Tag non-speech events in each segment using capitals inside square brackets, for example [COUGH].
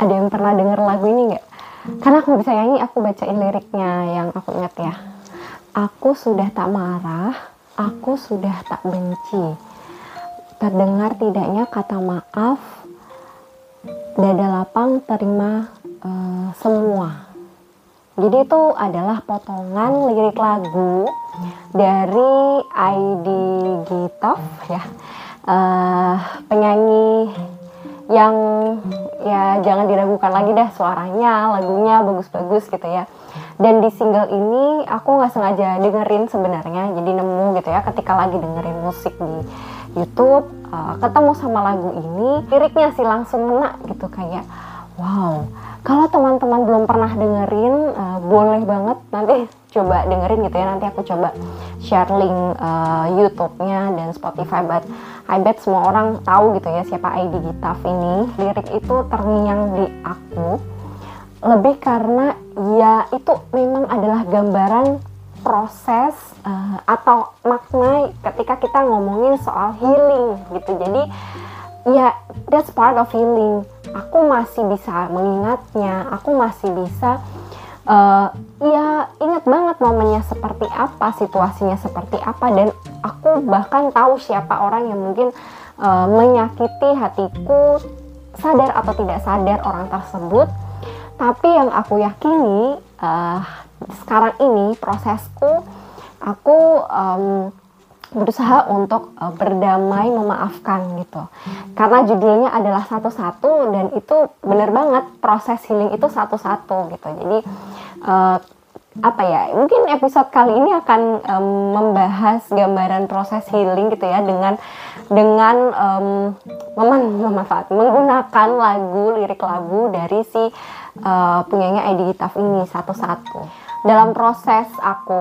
ada yang pernah denger lagu ini nggak? Karena aku bisa nyanyi, aku bacain liriknya yang aku ingat ya. Aku sudah tak marah, aku sudah tak benci. Terdengar tidaknya kata maaf, dada lapang terima uh, semua. Jadi itu adalah potongan lirik lagu dari ID Gitov ya, uh, penyanyi yang ya jangan diragukan lagi dah suaranya, lagunya bagus-bagus gitu ya. Dan di single ini aku nggak sengaja dengerin sebenarnya, jadi nemu gitu ya ketika lagi dengerin musik di YouTube, uh, ketemu sama lagu ini, liriknya sih langsung ngena gitu kayak wow. Kalau teman-teman belum pernah dengerin, uh, boleh banget nanti coba dengerin gitu ya. Nanti aku coba share link uh, YouTube-nya dan Spotify. But I bet semua orang tahu gitu ya siapa ID Gitaf ini. Lirik itu terngiang di aku lebih karena ya itu memang adalah gambaran proses uh, atau makna ketika kita ngomongin soal healing gitu. Jadi ya that's part of healing. Aku masih bisa mengingatnya, aku masih bisa uh, ya ingat banget momennya seperti apa, situasinya seperti apa dan aku bahkan tahu siapa orang yang mungkin uh, menyakiti hatiku sadar atau tidak sadar orang tersebut. Tapi yang aku yakini uh, sekarang ini prosesku aku um, berusaha untuk uh, berdamai memaafkan gitu karena judulnya adalah satu-satu dan itu benar banget proses healing itu satu-satu gitu jadi uh, apa ya mungkin episode kali ini akan um, membahas gambaran proses healing gitu ya dengan dengan um, memanfaat menggunakan lagu lirik lagu dari si uh, punyanya Edi Gitaf ini satu-satu dalam proses aku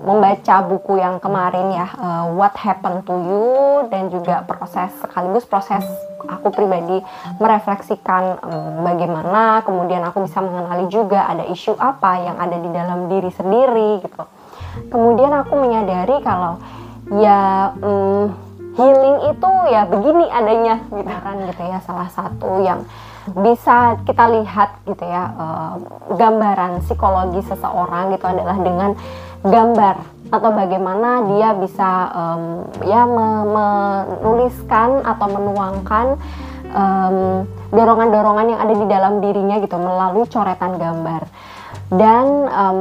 membaca buku yang kemarin ya uh, What Happened to You dan juga proses sekaligus proses aku pribadi merefleksikan um, bagaimana kemudian aku bisa mengenali juga ada isu apa yang ada di dalam diri sendiri gitu. Kemudian aku menyadari kalau ya um, healing itu ya begini adanya gitu kan gitu ya. Salah satu yang bisa kita lihat gitu ya uh, gambaran psikologi seseorang gitu adalah dengan gambar atau bagaimana dia bisa um, ya menuliskan atau menuangkan dorongan-dorongan yang ada di dalam dirinya gitu melalui coretan gambar. Dan um,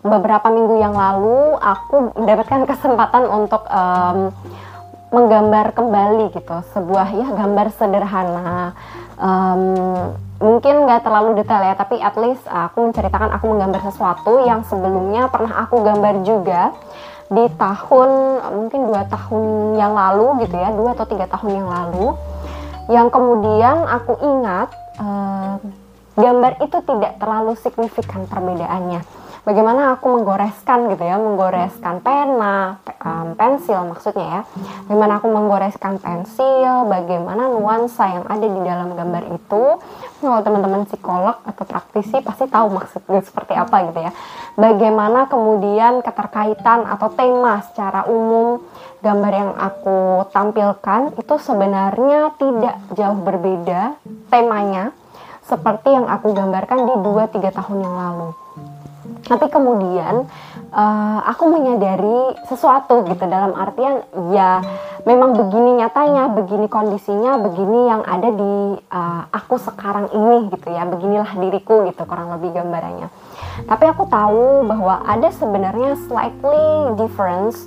beberapa minggu yang lalu aku mendapatkan [LAUGHS] kesempatan untuk um, menggambar kembali gitu sebuah ya gambar sederhana. Um, mungkin nggak terlalu detail ya tapi at least aku menceritakan aku menggambar sesuatu yang sebelumnya pernah aku gambar juga di tahun mungkin dua tahun yang lalu gitu ya dua atau tiga tahun yang lalu. Yang kemudian aku ingat um, gambar itu tidak terlalu signifikan perbedaannya bagaimana aku menggoreskan gitu ya, menggoreskan pena, um, pensil maksudnya ya. Bagaimana aku menggoreskan pensil, bagaimana nuansa yang ada di dalam gambar itu. Kalau teman-teman psikolog atau praktisi pasti tahu maksudnya seperti apa gitu ya. Bagaimana kemudian keterkaitan atau tema secara umum gambar yang aku tampilkan itu sebenarnya tidak jauh berbeda temanya seperti yang aku gambarkan di 2-3 tahun yang lalu tapi kemudian uh, aku menyadari sesuatu gitu dalam artian ya memang begini nyatanya begini kondisinya begini yang ada di uh, aku sekarang ini gitu ya beginilah diriku gitu kurang lebih gambarannya. Tapi aku tahu bahwa ada sebenarnya slightly difference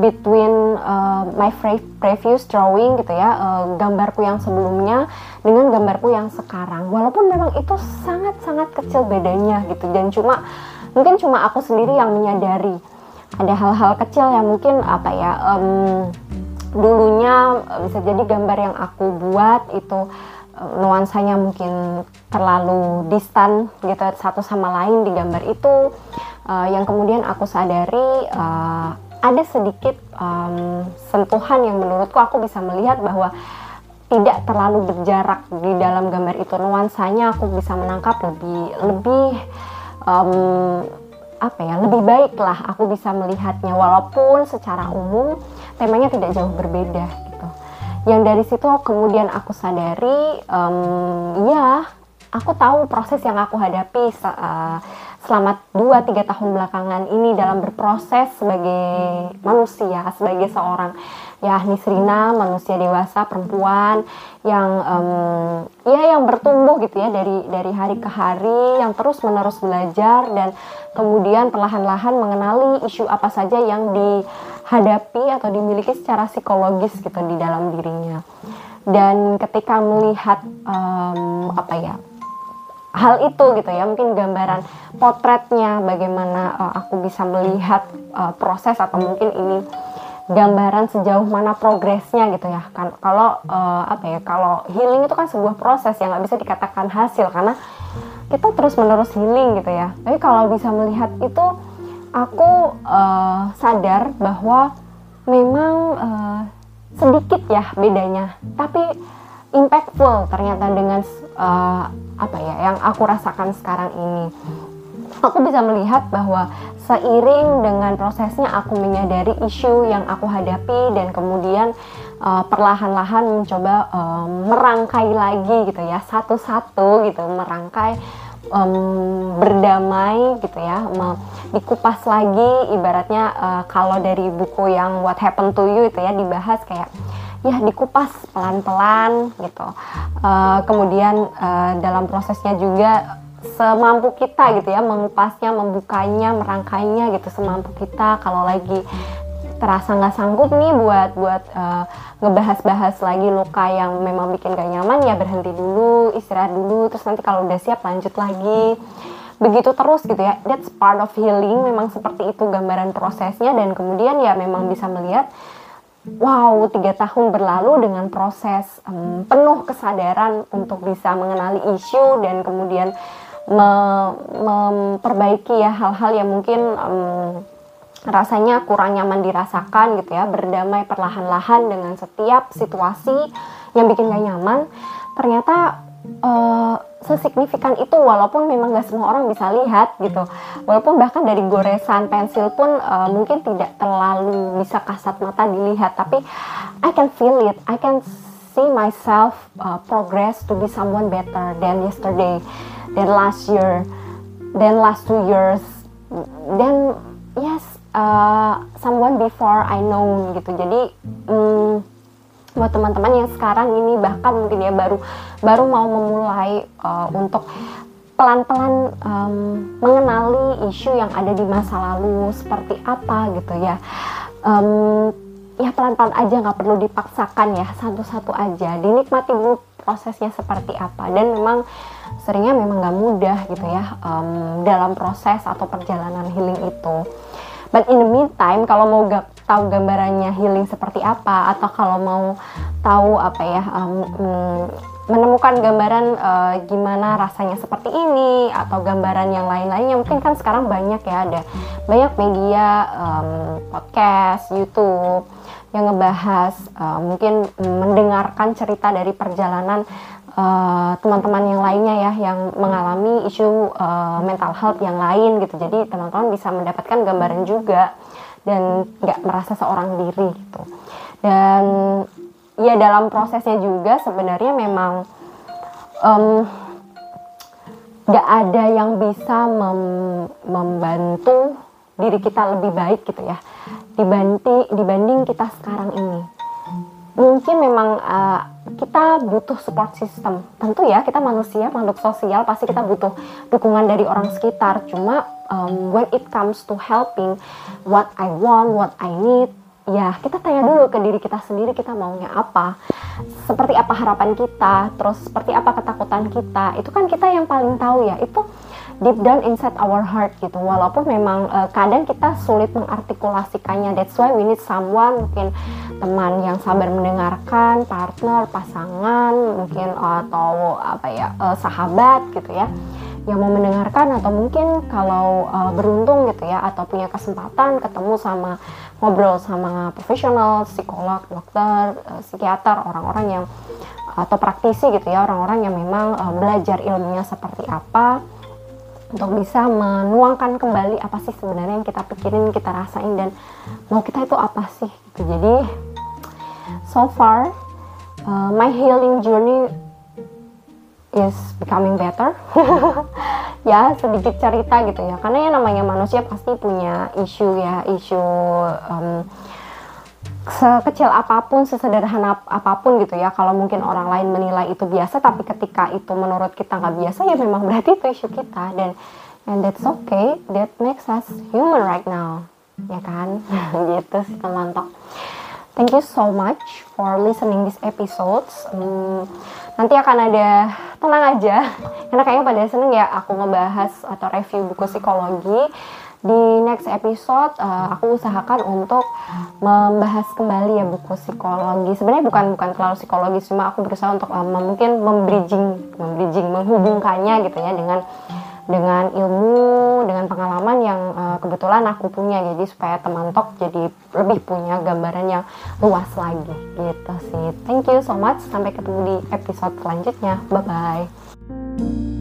between uh, my previous drawing gitu ya uh, gambarku yang sebelumnya dengan gambarku yang sekarang. Walaupun memang itu sangat-sangat kecil bedanya gitu dan cuma mungkin cuma aku sendiri yang menyadari. Ada hal-hal kecil yang mungkin apa ya um, dulunya bisa jadi gambar yang aku buat itu nuansanya mungkin terlalu distan gitu satu sama lain di gambar itu. Uh, yang kemudian aku sadari uh, ada sedikit um, sentuhan yang menurutku aku bisa melihat bahwa tidak terlalu berjarak di dalam gambar itu. Nuansanya aku bisa menangkap lebih lebih um, apa ya lebih baik lah aku bisa melihatnya. Walaupun secara umum temanya tidak jauh berbeda gitu. Yang dari situ kemudian aku sadari um, ya aku tahu proses yang aku hadapi uh, selama 2-3 tahun belakangan ini dalam berproses sebagai manusia, sebagai seorang ya Nisrina, manusia dewasa, perempuan yang um, ya yang bertumbuh gitu ya dari dari hari ke hari, yang terus menerus belajar dan kemudian perlahan-lahan mengenali isu apa saja yang dihadapi atau dimiliki secara psikologis gitu di dalam dirinya. Dan ketika melihat um, apa ya hal itu gitu ya mungkin gambaran potretnya bagaimana uh, aku bisa melihat uh, proses atau mungkin ini gambaran sejauh mana progresnya gitu ya. Kan kalau uh, apa ya kalau healing itu kan sebuah proses yang nggak bisa dikatakan hasil karena kita terus menerus healing gitu ya. Tapi kalau bisa melihat itu aku uh, sadar bahwa memang uh, sedikit ya bedanya. Tapi impactful ternyata dengan uh, apa ya yang aku rasakan sekarang ini aku bisa melihat bahwa seiring dengan prosesnya aku menyadari isu yang aku hadapi dan kemudian uh, perlahan-lahan mencoba uh, merangkai lagi gitu ya satu-satu gitu merangkai um, berdamai gitu ya dikupas lagi ibaratnya uh, kalau dari buku yang What Happened to You itu ya dibahas kayak ya dikupas pelan-pelan gitu. Uh, kemudian uh, dalam prosesnya juga semampu kita gitu ya mengupasnya, membukanya, merangkainya gitu semampu kita. Kalau lagi terasa nggak sanggup nih buat buat uh, ngebahas-bahas lagi luka yang memang bikin gak nyaman ya berhenti dulu, istirahat dulu, terus nanti kalau udah siap lanjut lagi. Begitu terus gitu ya. That's part of healing. Memang seperti itu gambaran prosesnya dan kemudian ya memang bisa melihat wow tiga tahun berlalu dengan proses um, penuh kesadaran untuk bisa mengenali isu dan kemudian me memperbaiki ya hal-hal yang mungkin um, rasanya kurang nyaman dirasakan gitu ya berdamai perlahan-lahan dengan setiap situasi yang bikin gak nyaman. Ternyata uh, sesignifikan itu walaupun memang gak semua orang bisa lihat gitu. Walaupun bahkan dari goresan pensil pun uh, mungkin tidak terlalu bisa kasat mata dilihat tapi I can feel it. I can see myself uh, progress to be someone better than yesterday than last year than last two years then yes uh, someone before I know gitu. Jadi um, buat teman-teman yang sekarang ini bahkan mungkin ya baru baru mau memulai uh, untuk pelan-pelan um, mengenali isu yang ada di masa lalu seperti apa gitu ya. Um, ya pelan-pelan aja nggak perlu dipaksakan ya satu-satu aja. Dinikmati dulu prosesnya seperti apa. Dan memang seringnya memang nggak mudah gitu ya um, dalam proses atau perjalanan healing itu. But in the meantime, kalau mau gak tahu gambarannya healing seperti apa, atau kalau mau tahu apa ya, um, menemukan gambaran uh, gimana rasanya seperti ini, atau gambaran yang lain-lainnya, mungkin kan sekarang banyak ya ada banyak media, um, podcast, YouTube yang ngebahas, uh, mungkin mendengarkan cerita dari perjalanan Eh, teman-teman uh, yang lainnya ya yang mengalami isu uh, mental health yang lain gitu. Jadi teman-teman bisa mendapatkan gambaran juga dan nggak merasa seorang diri gitu. Dan ya dalam prosesnya juga sebenarnya memang nggak um, ada yang bisa mem membantu diri kita lebih baik gitu ya dibanding dibanding kita sekarang ini mungkin memang uh, kita butuh support system. Tentu ya, kita manusia, makhluk sosial, pasti kita butuh dukungan dari orang sekitar. Cuma um, when it comes to helping what I want, what I need, ya kita tanya dulu ke diri kita sendiri kita maunya apa. Seperti apa harapan kita, terus seperti apa ketakutan kita. Itu kan kita yang paling tahu ya. Itu deep down inside our heart gitu. Walaupun memang uh, kadang kita sulit mengartikulasikannya. That's why we need someone mungkin teman yang sabar mendengarkan partner pasangan mungkin atau apa ya uh, sahabat gitu ya yang mau mendengarkan. Atau mungkin kalau uh, beruntung gitu ya atau punya kesempatan ketemu sama ngobrol sama profesional psikolog dokter uh, psikiater orang-orang yang atau praktisi gitu ya orang-orang yang memang uh, belajar ilmunya seperti apa untuk bisa menuangkan kembali apa sih sebenarnya yang kita pikirin, kita rasain dan mau kita itu apa sih gitu. Jadi so far uh, my healing journey is becoming better [LAUGHS] ya sedikit cerita gitu ya karena ya namanya manusia pasti punya isu ya isu um, sekecil apa pun, sesederhana apa pun gitu ya. Kalau mungkin orang lain menilai itu biasa, tapi ketika itu menurut kita nggak biasa, ya memang berarti itu isu kita. Dan and that's okay, that makes us human right now, ya kan? [LAUGHS] gitu sih teman-teman. Thank you so much for listening this episodes. Hmm, nanti akan ada tenang aja, [LAUGHS] karena kayaknya pada seneng ya aku ngebahas atau review buku psikologi di next episode uh, aku usahakan untuk membahas kembali ya buku psikologi. Sebenarnya bukan bukan terlalu psikologi cuma aku berusaha untuk uh, mungkin membridging membridging menghubungkannya gitu ya dengan dengan ilmu dengan pengalaman yang uh, kebetulan aku punya. Jadi supaya teman tok jadi lebih punya gambaran yang luas lagi gitu sih. Thank you so much. Sampai ketemu di episode selanjutnya. Bye bye